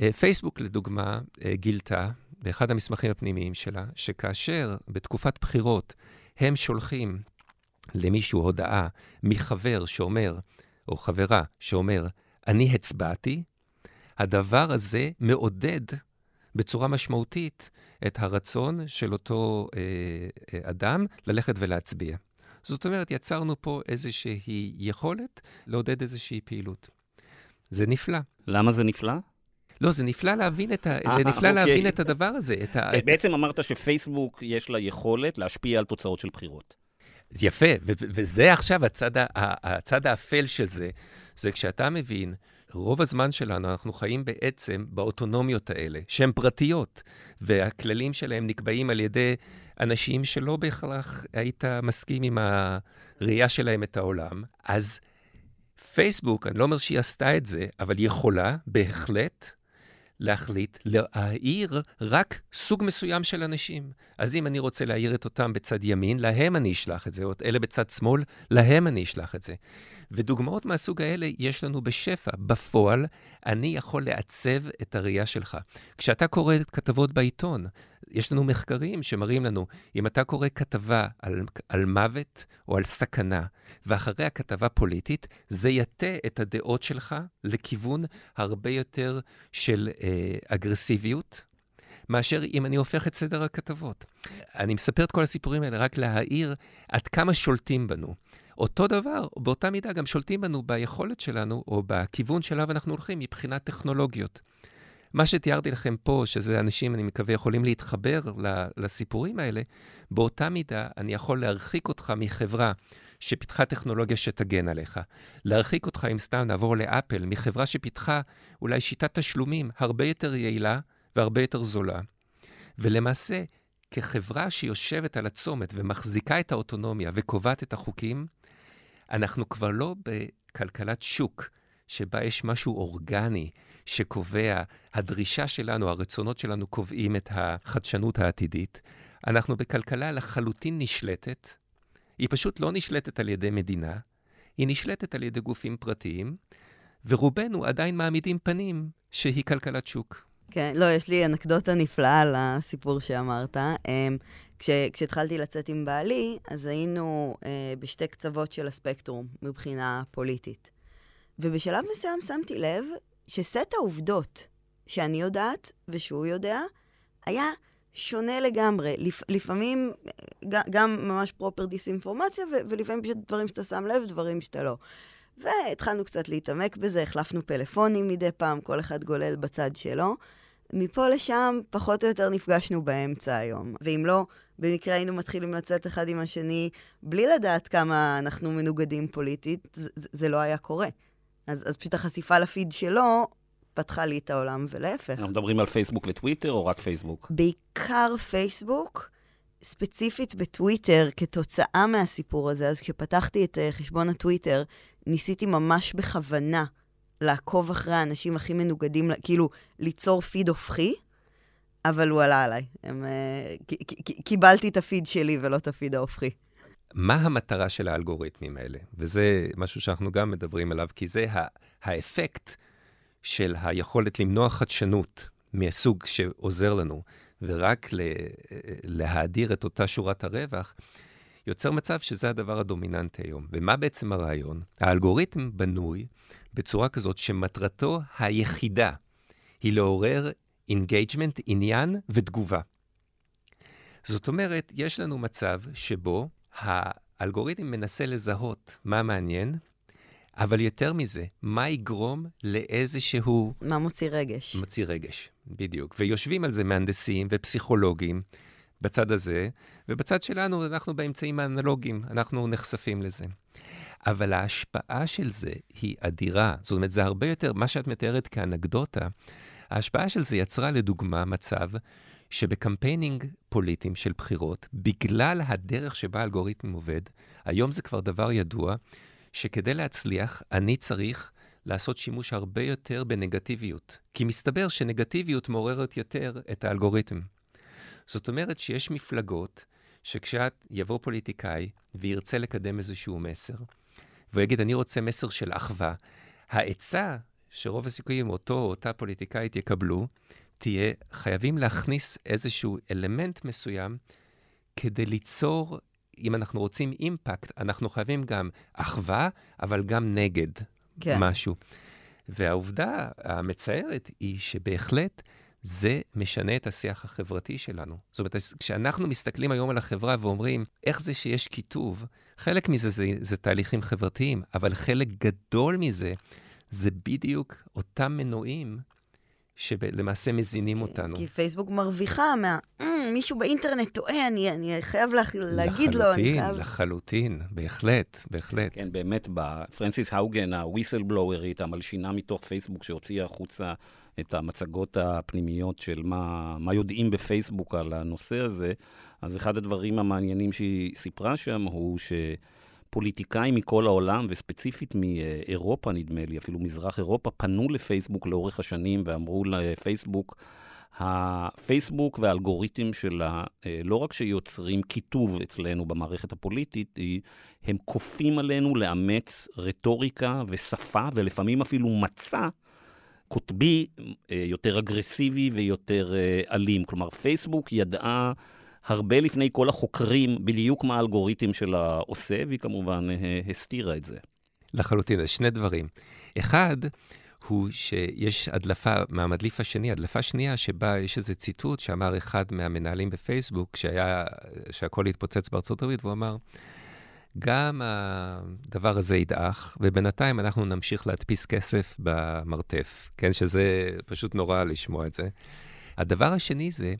אה, פייסבוק, לדוגמה, אה, גילתה באחד המסמכים הפנימיים שלה, שכאשר בתקופת בחירות הם שולחים למישהו הודעה מחבר שאומר, או חברה שאומר, אני הצבעתי, הדבר הזה מעודד בצורה משמעותית את הרצון של אותו אה, אה, אדם ללכת ולהצביע. זאת אומרת, יצרנו פה איזושהי יכולת לעודד איזושהי פעילות. זה נפלא. למה זה נפלא? לא, זה נפלא להבין את, ה... זה נפלא אוקיי. להבין את הדבר הזה. את ה... בעצם אמרת שפייסבוק יש לה יכולת להשפיע על תוצאות של בחירות. יפה, ו- וזה עכשיו הצד, הצד האפל של זה, זה כשאתה מבין, רוב הזמן שלנו אנחנו חיים בעצם באוטונומיות האלה, שהן פרטיות, והכללים שלהם נקבעים על ידי אנשים שלא בהכרח היית מסכים עם הראייה שלהם את העולם. אז פייסבוק, אני לא אומר שהיא עשתה את זה, אבל היא יכולה בהחלט להחליט להעיר רק סוג מסוים של אנשים. אז אם אני רוצה להעיר את אותם בצד ימין, להם אני אשלח את זה, או אלה בצד שמאל, להם אני אשלח את זה. ודוגמאות מהסוג האלה יש לנו בשפע. בפועל, אני יכול לעצב את הראייה שלך. כשאתה קורא כתבות בעיתון, יש לנו מחקרים שמראים לנו, אם אתה קורא כתבה על, על מוות או על סכנה, ואחרי הכתבה פוליטית, זה יטה את הדעות שלך לכיוון הרבה יותר של אה, אגרסיביות, מאשר אם אני הופך את סדר הכתבות. אני מספר את כל הסיפורים האלה רק להעיר עד כמה שולטים בנו. אותו דבר, באותה מידה גם שולטים בנו ביכולת שלנו, או בכיוון שאליו אנחנו הולכים מבחינת טכנולוגיות. מה שתיארתי לכם פה, שזה אנשים, אני מקווה, יכולים להתחבר לסיפורים האלה, באותה מידה אני יכול להרחיק אותך מחברה שפיתחה טכנולוגיה שתגן עליך. להרחיק אותך, אם סתם נעבור לאפל, מחברה שפיתחה אולי שיטת תשלומים הרבה יותר יעילה והרבה יותר זולה. ולמעשה, כחברה שיושבת על הצומת ומחזיקה את האוטונומיה וקובעת את החוקים, אנחנו כבר לא בכלכלת שוק, שבה יש משהו אורגני שקובע, הדרישה שלנו, הרצונות שלנו קובעים את החדשנות העתידית. אנחנו בכלכלה לחלוטין נשלטת. היא פשוט לא נשלטת על ידי מדינה, היא נשלטת על ידי גופים פרטיים, ורובנו עדיין מעמידים פנים שהיא כלכלת שוק. כן, לא, יש לי אנקדוטה נפלאה על הסיפור שאמרת. אמ, כש, כשהתחלתי לצאת עם בעלי, אז היינו אה, בשתי קצוות של הספקטרום מבחינה פוליטית. ובשלב מסוים שמתי לב שסט העובדות שאני יודעת ושהוא יודע, היה שונה לגמרי. לפ, לפעמים גם, גם ממש פרופר דיסאינפורמציה, ולפעמים פשוט דברים שאתה שם לב, דברים שאתה לא. והתחלנו קצת להתעמק בזה, החלפנו פלאפונים מדי פעם, כל אחד גולל בצד שלו. מפה לשם, פחות או יותר נפגשנו באמצע היום. ואם לא, במקרה היינו מתחילים לצאת אחד עם השני בלי לדעת כמה אנחנו מנוגדים פוליטית, זה, זה לא היה קורה. אז, אז פשוט החשיפה לפיד שלו פתחה לי את העולם, ולהפך. אנחנו מדברים על פייסבוק וטוויטר, או רק פייסבוק? בעיקר פייסבוק, ספציפית בטוויטר, כתוצאה מהסיפור הזה. אז כשפתחתי את uh, חשבון הטוויטר, ניסיתי ממש בכוונה לעקוב אחרי האנשים הכי מנוגדים, כאילו, ליצור פיד הופכי, אבל הוא עלה עליי. הם, uh, קיבלתי את הפיד שלי ולא את הפיד ההופכי. מה המטרה של האלגוריתמים האלה? וזה משהו שאנחנו גם מדברים עליו, כי זה האפקט של היכולת למנוע חדשנות מהסוג שעוזר לנו, ורק להאדיר את אותה שורת הרווח, יוצר מצב שזה הדבר הדומיננטי היום. ומה בעצם הרעיון? האלגוריתם בנוי בצורה כזאת שמטרתו היחידה היא לעורר engagement, עניין ותגובה. זאת אומרת, יש לנו מצב שבו האלגוריתם מנסה לזהות מה מעניין, אבל יותר מזה, מה יגרום לאיזשהו... מה מוציא רגש. מוציא רגש, בדיוק. ויושבים על זה מהנדסים ופסיכולוגים בצד הזה, ובצד שלנו אנחנו באמצעים האנלוגיים, אנחנו נחשפים לזה. אבל ההשפעה של זה היא אדירה. זאת אומרת, זה הרבה יותר, מה שאת מתארת כאנקדוטה, ההשפעה של זה יצרה לדוגמה מצב שב campaigning פוליטיים של בחירות, בגלל הדרך שבה האלגוריתם עובד, היום זה כבר דבר ידוע, שכדי להצליח, אני צריך לעשות שימוש הרבה יותר בנגטיביות. כי מסתבר שנגטיביות מעוררת יותר את האלגוריתם. זאת אומרת שיש מפלגות שכשיבוא פוליטיקאי וירצה לקדם איזשהו מסר, והוא יגיד, אני רוצה מסר של אחווה, העצה שרוב הסיכויים אותו או אותה פוליטיקאית יקבלו, תהיה, חייבים להכניס איזשהו אלמנט מסוים כדי ליצור, אם אנחנו רוצים אימפקט, אנחנו חייבים גם אחווה, אבל גם נגד כן. משהו. והעובדה המצערת היא שבהחלט זה משנה את השיח החברתי שלנו. זאת אומרת, כשאנחנו מסתכלים היום על החברה ואומרים, איך זה שיש קיטוב, חלק מזה זה, זה תהליכים חברתיים, אבל חלק גדול מזה זה בדיוק אותם מנועים שלמעשה מזינים אותנו. כי פייסבוק מרוויחה מה... Mm, מישהו באינטרנט טועה, אני, אני חייב לה, להגיד לו, אני חייב... לחלוטין, לחלוטין, בהחלט, בהחלט. כן, באמת, פרנסיס האוגן, הוויסלבלוארית, המלשינה מתוך פייסבוק, שהוציאה החוצה את המצגות הפנימיות של מה, מה יודעים בפייסבוק על הנושא הזה, אז אחד הדברים המעניינים שהיא סיפרה שם הוא ש... פוליטיקאים מכל העולם, וספציפית מאירופה, נדמה לי, אפילו מזרח אירופה, פנו לפייסבוק לאורך השנים ואמרו לפייסבוק, הפייסבוק והאלגוריתם שלה, אה, לא רק שיוצרים קיטוב אצלנו במערכת הפוליטית, הם כופים עלינו לאמץ רטוריקה ושפה, ולפעמים אפילו מצע, קוטבי, יותר אגרסיבי ויותר אלים. כלומר, פייסבוק ידעה הרבה לפני כל החוקרים בדיוק מה האלגוריתם שלה עושה, והיא כמובן הסתירה את זה. לחלוטין, שני דברים. אחד, הוא שיש הדלפה מהמדליף השני, הדלפה שנייה, שבה יש איזה ציטוט שאמר אחד מהמנהלים בפייסבוק, שהיה, שהכל התפוצץ בארצות הברית, והוא אמר, גם הדבר הזה ידעך, ובינתיים אנחנו נמשיך להדפיס כסף במרתף, כן? שזה פשוט נורא לשמוע את זה. הדבר השני זה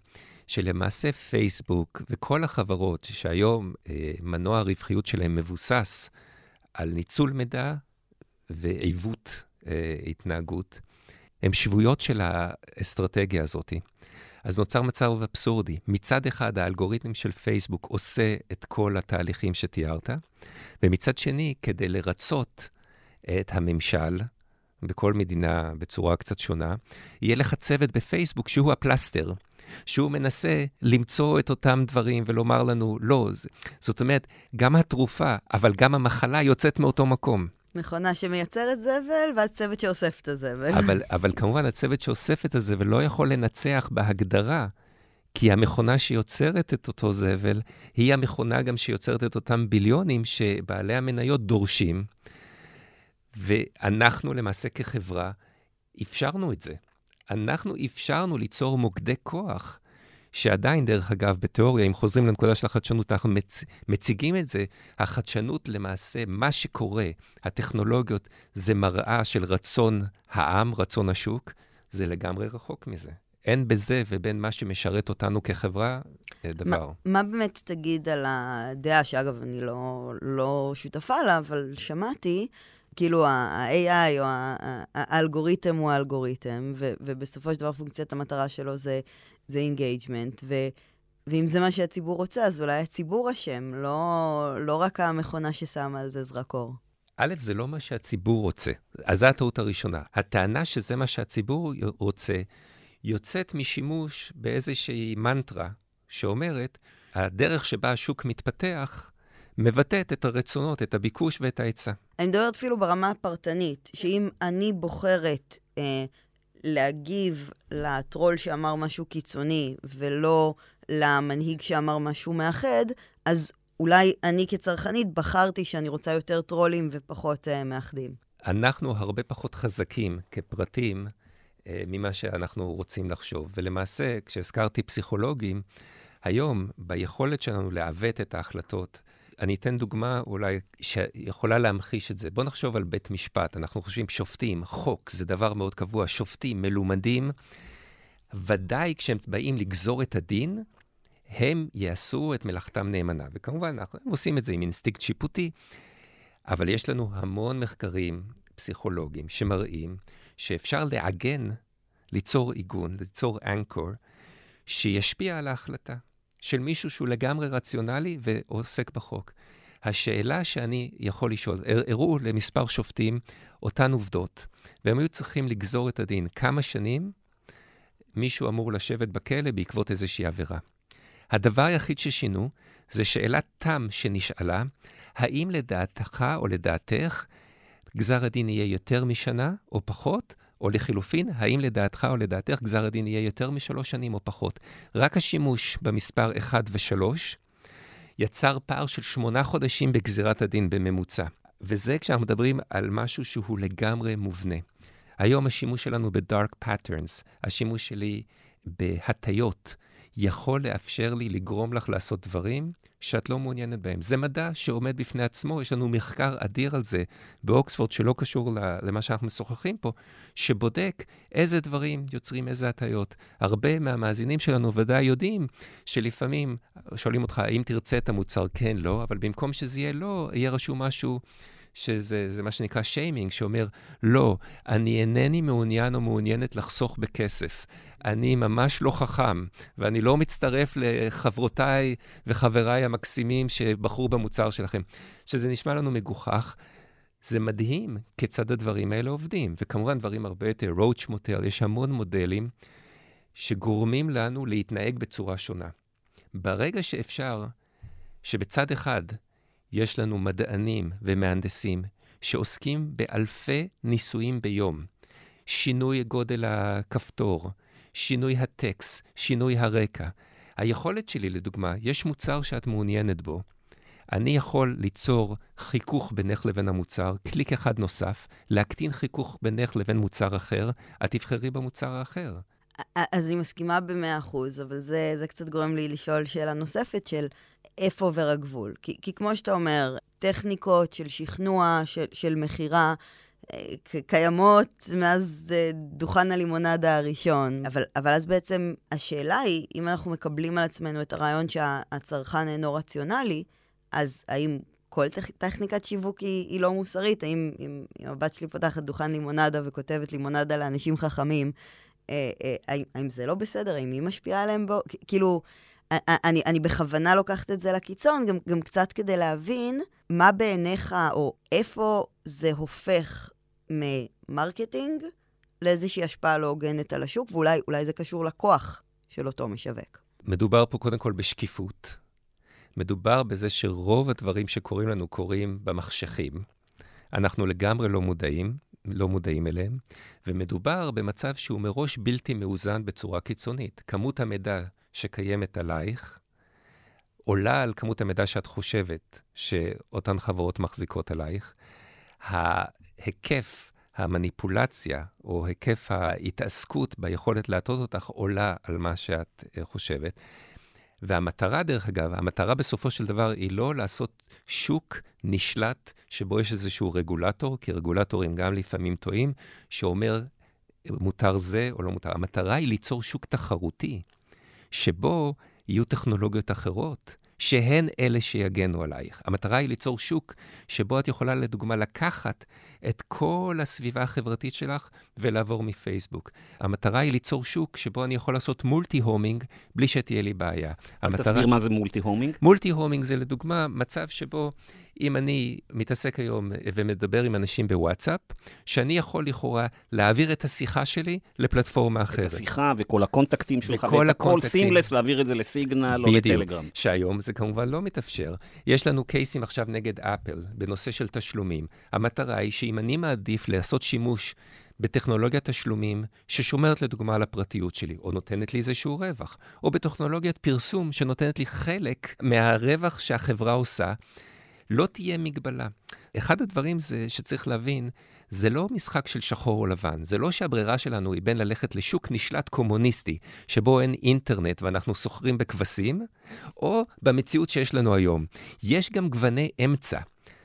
שלמעשה פייסבוק וכל החברות שהיום אה, מנוע הרווחיות שלהם מבוסס על ניצול מידע ועיוות אה, התנהגות, הן שבויות של האסטרטגיה הזאת. אז נוצר מצב אבסורדי. מצד אחד, האלגוריתם של פייסבוק עושה את כל התהליכים שתיארת, ומצד שני, כדי לרצות את הממשל, בכל מדינה בצורה קצת שונה, יהיה לך צוות בפייסבוק שהוא הפלסטר, שהוא מנסה למצוא את אותם דברים ולומר לנו, לא, זאת אומרת, גם התרופה, אבל גם המחלה יוצאת מאותו מקום. מכונה שמייצרת זבל, ואז צוות שאוסף את הזבל. אבל, אבל כמובן, הצוות שאוסף את הזבל לא יכול לנצח בהגדרה, כי המכונה שיוצרת את אותו זבל, היא המכונה גם שיוצרת את אותם ביליונים שבעלי המניות דורשים, ואנחנו למעשה כחברה אפשרנו את זה. אנחנו אפשרנו ליצור מוקדי כוח שעדיין, דרך אגב, בתיאוריה, אם חוזרים לנקודה של החדשנות, אנחנו מצ... מציגים את זה, החדשנות למעשה, מה שקורה, הטכנולוגיות, זה מראה של רצון העם, רצון השוק, זה לגמרי רחוק מזה. אין בזה ובין מה שמשרת אותנו כחברה אה, דבר. ما, מה באמת תגיד על הדעה, שאגב, אני לא, לא שותפה לה, אבל שמעתי, כאילו ה-AI או האלגוריתם הוא האלגוריתם, ובסופו של דבר פונקציית המטרה שלו זה זה engagement, ו... ואם זה מה שהציבור רוצה, אז אולי הציבור אשם, לא, לא רק המכונה ששמה על זה זרקור. א', זה לא מה שהציבור רוצה. אז זו הטעות הראשונה. הטענה שזה מה שהציבור רוצה, יוצאת משימוש באיזושהי מנטרה שאומרת, הדרך שבה השוק מתפתח מבטאת את הרצונות, את הביקוש ואת ההיצע. אני מדברת אפילו ברמה הפרטנית, שאם אני בוחרת אה, להגיב לטרול שאמר משהו קיצוני ולא למנהיג שאמר משהו מאחד, אז אולי אני כצרכנית בחרתי שאני רוצה יותר טרולים ופחות uh, מאחדים. אנחנו הרבה פחות חזקים כפרטים uh, ממה שאנחנו רוצים לחשוב. ולמעשה, כשהזכרתי פסיכולוגים, היום, ביכולת שלנו לעוות את ההחלטות, אני אתן דוגמה אולי שיכולה להמחיש את זה. בואו נחשוב על בית משפט. אנחנו חושבים שופטים, חוק, זה דבר מאוד קבוע. שופטים מלומדים, ודאי כשהם באים לגזור את הדין, הם יעשו את מלאכתם נאמנה. וכמובן, אנחנו עושים את זה עם אינסטינקט שיפוטי, אבל יש לנו המון מחקרים פסיכולוגיים שמראים שאפשר לעגן, ליצור עיגון, ליצור אנקור, שישפיע על ההחלטה. של מישהו שהוא לגמרי רציונלי ועוסק בחוק. השאלה שאני יכול לשאול, הראו למספר שופטים אותן עובדות, והם היו צריכים לגזור את הדין. כמה שנים מישהו אמור לשבת בכלא בעקבות איזושהי עבירה. הדבר היחיד ששינו זה שאלת תם שנשאלה, האם לדעתך או לדעתך גזר הדין יהיה יותר משנה או פחות, או לחילופין, האם לדעתך או לדעתך גזר הדין יהיה יותר משלוש שנים או פחות? רק השימוש במספר 1 ו-3 יצר פער של שמונה חודשים בגזירת הדין בממוצע. וזה כשאנחנו מדברים על משהו שהוא לגמרי מובנה. היום השימוש שלנו ב-dark patterns, השימוש שלי בהטיות, יכול לאפשר לי לגרום לך לעשות דברים שאת לא מעוניינת בהם. זה מדע שעומד בפני עצמו, יש לנו מחקר אדיר על זה באוקספורד, שלא קשור למה שאנחנו משוחחים פה, שבודק איזה דברים יוצרים איזה הטיות. הרבה מהמאזינים שלנו ודאי יודעים שלפעמים שואלים אותך, האם תרצה את המוצר? כן, לא, אבל במקום שזה יהיה לא, יהיה רשום משהו... שזה מה שנקרא שיימינג, שאומר, לא, אני אינני מעוניין או מעוניינת לחסוך בכסף. אני ממש לא חכם, ואני לא מצטרף לחברותיי וחבריי המקסימים שבחרו במוצר שלכם. שזה נשמע לנו מגוחך. זה מדהים כיצד הדברים האלה עובדים. וכמובן, דברים הרבה יותר, roach מוטל, יש המון מודלים שגורמים לנו להתנהג בצורה שונה. ברגע שאפשר שבצד אחד יש לנו מדענים ומהנדסים שעוסקים באלפי ניסויים ביום, שינוי גודל הכפתור, שינוי הטקסט, שינוי הרקע. היכולת שלי, לדוגמה, יש מוצר שאת מעוניינת בו. אני יכול ליצור חיכוך בינך לבין המוצר, קליק אחד נוסף, להקטין חיכוך בינך לבין מוצר אחר, את תבחרי במוצר האחר. אז אני מסכימה במאה אחוז, אבל זה, זה קצת גורם לי לשאול שאלה נוספת של איפה עובר הגבול. כי, כי כמו שאתה אומר, טכניקות של שכנוע, של, של מכירה, קיימות מאז אה, דוכן הלימונדה הראשון. אבל, אבל אז בעצם השאלה היא, אם אנחנו מקבלים על עצמנו את הרעיון שהצרכן אינו רציונלי, אז האם כל טכ- טכניקת שיווק היא, היא לא מוסרית? האם אם, אם הבת שלי פותחת דוכן לימונדה וכותבת לימונדה לאנשים חכמים, אה, אה, האם, האם זה לא בסדר? האם היא משפיעה עליהם בו? כאילו, אני, אני בכוונה לוקחת את זה לקיצון, גם, גם קצת כדי להבין מה בעיניך, או איפה זה הופך מ marketing לאיזושהי השפעה לא הוגנת על השוק, ואולי זה קשור לכוח של אותו משווק. מדובר פה קודם כל בשקיפות. מדובר בזה שרוב הדברים שקורים לנו קורים במחשכים. אנחנו לגמרי לא מודעים, לא מודעים אליהם, ומדובר במצב שהוא מראש בלתי מאוזן בצורה קיצונית. כמות המידע שקיימת עלייך עולה על כמות המידע שאת חושבת שאותן חברות מחזיקות עלייך. ההיקף המניפולציה, או היקף ההתעסקות ביכולת להטות אותך, עולה על מה שאת אה, חושבת. והמטרה, דרך אגב, המטרה בסופו של דבר היא לא לעשות שוק נשלט שבו יש איזשהו רגולטור, כי רגולטורים גם לפעמים טועים, שאומר מותר זה או לא מותר. המטרה היא ליצור שוק תחרותי, שבו יהיו טכנולוגיות אחרות, שהן אלה שיגנו עלייך. המטרה היא ליצור שוק שבו את יכולה, לדוגמה, לקחת את כל הסביבה החברתית שלך ולעבור מפייסבוק. המטרה היא ליצור שוק שבו אני יכול לעשות מולטי-הומינג בלי שתהיה לי בעיה. המטרה... תסביר מה זה מולטי-הומינג. מולטי-הומינג זה לדוגמה מצב שבו אם אני מתעסק היום ומדבר עם אנשים בוואטסאפ, שאני יכול לכאורה להעביר את השיחה שלי לפלטפורמה אחרת. את השיחה וכל הקונטקטים שלך, ואת הכל סימלס, להעביר את זה לסיגנל או לטלגרם. שהיום זה כמובן לא מתאפשר. יש לנו קייסים עכשיו נגד אפל בנושא של תשלומים. המטרה היא שאם אני מעדיף לעשות שימוש בטכנולוגיית תשלומים ששומרת לדוגמה על הפרטיות שלי, או נותנת לי איזשהו רווח, או בטכנולוגיית פרסום שנותנת לי חלק מהרווח שהחברה עושה, לא תהיה מגבלה. אחד הדברים זה שצריך להבין, זה לא משחק של שחור או לבן. זה לא שהברירה שלנו היא בין ללכת לשוק נשלט קומוניסטי, שבו אין אינטרנט ואנחנו סוחרים בכבשים, או במציאות שיש לנו היום. יש גם גווני אמצע.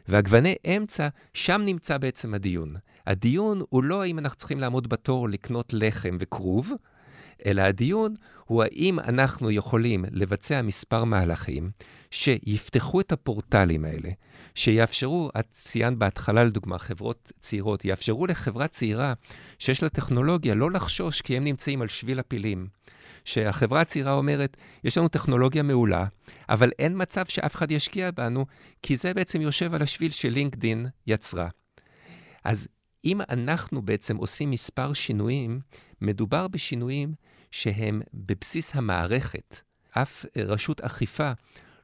והגווני אמצע, שם נמצא בעצם הדיון. הדיון הוא לא האם אנחנו צריכים לעמוד בתור לקנות לחם וכרוב, אלא הדיון הוא האם אנחנו יכולים לבצע מספר מהלכים שיפתחו את הפורטלים האלה, שיאפשרו, את ציינת בהתחלה לדוגמה, חברות צעירות, יאפשרו לחברה צעירה שיש לה טכנולוגיה לא לחשוש כי הם נמצאים על שביל הפילים. שהחברה הצעירה אומרת, יש לנו טכנולוגיה מעולה, אבל אין מצב שאף אחד ישקיע בנו, כי זה בעצם יושב על השביל שלינקדין יצרה. אז אם אנחנו בעצם עושים מספר שינויים, מדובר בשינויים שהם בבסיס המערכת. אף רשות אכיפה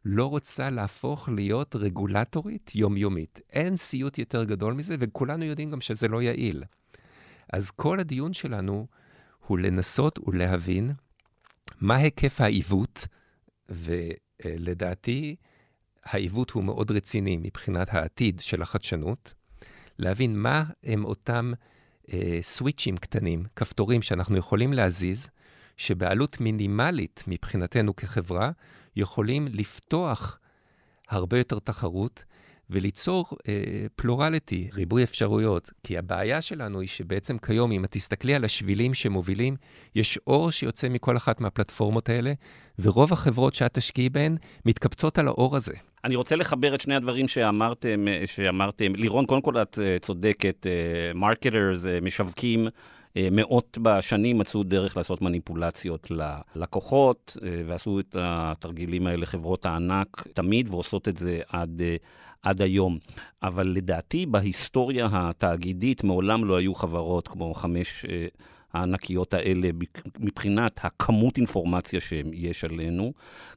לא רוצה להפוך להיות רגולטורית יומיומית. אין סיוט יותר גדול מזה, וכולנו יודעים גם שזה לא יעיל. אז כל הדיון שלנו הוא לנסות ולהבין מה היקף העיוות, ולדעתי העיוות הוא מאוד רציני מבחינת העתיד של החדשנות, להבין מה הם אותם אה, סוויצ'ים קטנים, כפתורים שאנחנו יכולים להזיז, שבעלות מינימלית מבחינתנו כחברה, יכולים לפתוח הרבה יותר תחרות וליצור פלורליטי, אה, ריבוי אפשרויות. כי הבעיה שלנו היא שבעצם כיום, אם את תסתכלי על השבילים שמובילים, יש אור שיוצא מכל אחת מהפלטפורמות האלה, ורוב החברות שאת תשקיעי בהן מתקבצות על האור הזה. אני רוצה לחבר את שני הדברים שאמרתם, שאמרתם. לירון, קודם כל את אה, צודקת, marketers, אה, משווקים. אה, מאות בשנים מצאו דרך לעשות מניפולציות ללקוחות, אה, ועשו את התרגילים האלה חברות הענק תמיד, ועושות את זה עד, אה, עד היום. אבל לדעתי, בהיסטוריה התאגידית מעולם לא היו חברות כמו חמש הענקיות האלה מבחינת הכמות אינפורמציה שיש עלינו,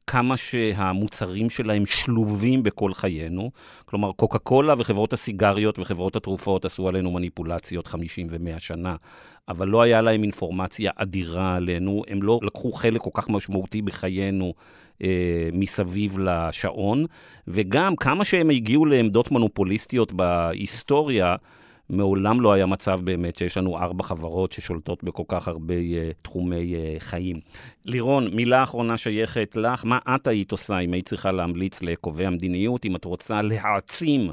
כמה שהמוצרים שלהם שלובים בכל חיינו. כלומר, קוקה קולה וחברות הסיגריות וחברות התרופות עשו עלינו מניפולציות 50 ו-100 שנה, אבל לא היה להם אינפורמציה אדירה עלינו, הם לא לקחו חלק כל כך משמעותי בחיינו. אה, מסביב לשעון, וגם כמה שהם הגיעו לעמדות מונופוליסטיות בהיסטוריה, מעולם לא היה מצב באמת שיש לנו ארבע חברות ששולטות בכל כך הרבה uh, תחומי uh, חיים. לירון, מילה אחרונה שייכת לך, מה את היית עושה אם היית צריכה להמליץ לקובעי המדיניות, אם את רוצה להעצים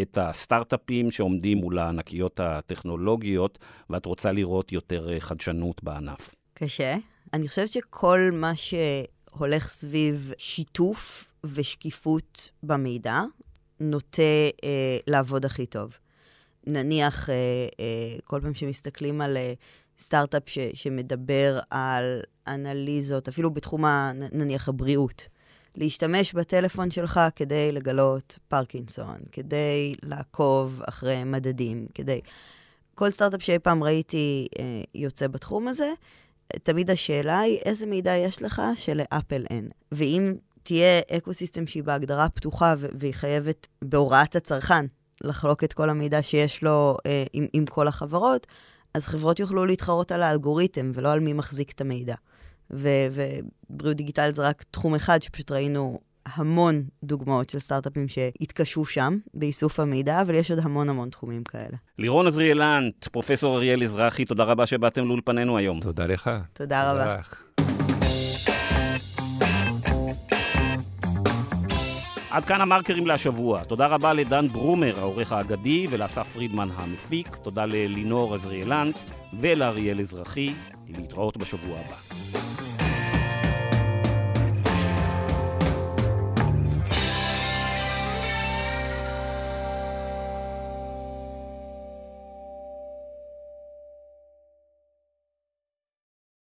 את הסטארט-אפים שעומדים מול הענקיות הטכנולוגיות, ואת רוצה לראות יותר uh, חדשנות בענף? קשה. אני חושבת שכל מה שהולך סביב שיתוף ושקיפות במידע, נוטה אה, לעבוד הכי טוב. נניח, אה, אה, כל פעם שמסתכלים על אה, סטארט-אפ ש, שמדבר על אנליזות, אפילו בתחום, נניח, הבריאות, להשתמש בטלפון שלך כדי לגלות פרקינסון, כדי לעקוב אחרי מדדים, כדי... כל סטארט-אפ שאי פעם ראיתי אה, יוצא בתחום הזה, תמיד השאלה היא איזה מידע יש לך שלאפל אין. ואם תהיה ecosystem שהיא בהגדרה פתוחה והיא חייבת בהוראת הצרכן לחלוק את כל המידע שיש לו אה, עם, עם כל החברות, אז חברות יוכלו להתחרות על האלגוריתם ולא על מי מחזיק את המידע. ו- ובריאות דיגיטלית זה רק תחום אחד שפשוט ראינו המון דוגמאות של סטארט-אפים שהתקשו שם באיסוף המידע, אבל יש עוד המון המון תחומים כאלה. לירון עזריאלנט, פרופ' אריאל אזרחי, תודה רבה שבאתם לאולפנינו היום. תודה לך. תודה רבה. עד כאן המרקרים להשבוע. תודה רבה לדן ברומר, העורך האגדי, ולאסף פרידמן המפיק. תודה ללינור עזריאלנט ולאריאל אזרחי. להתראות בשבוע הבא.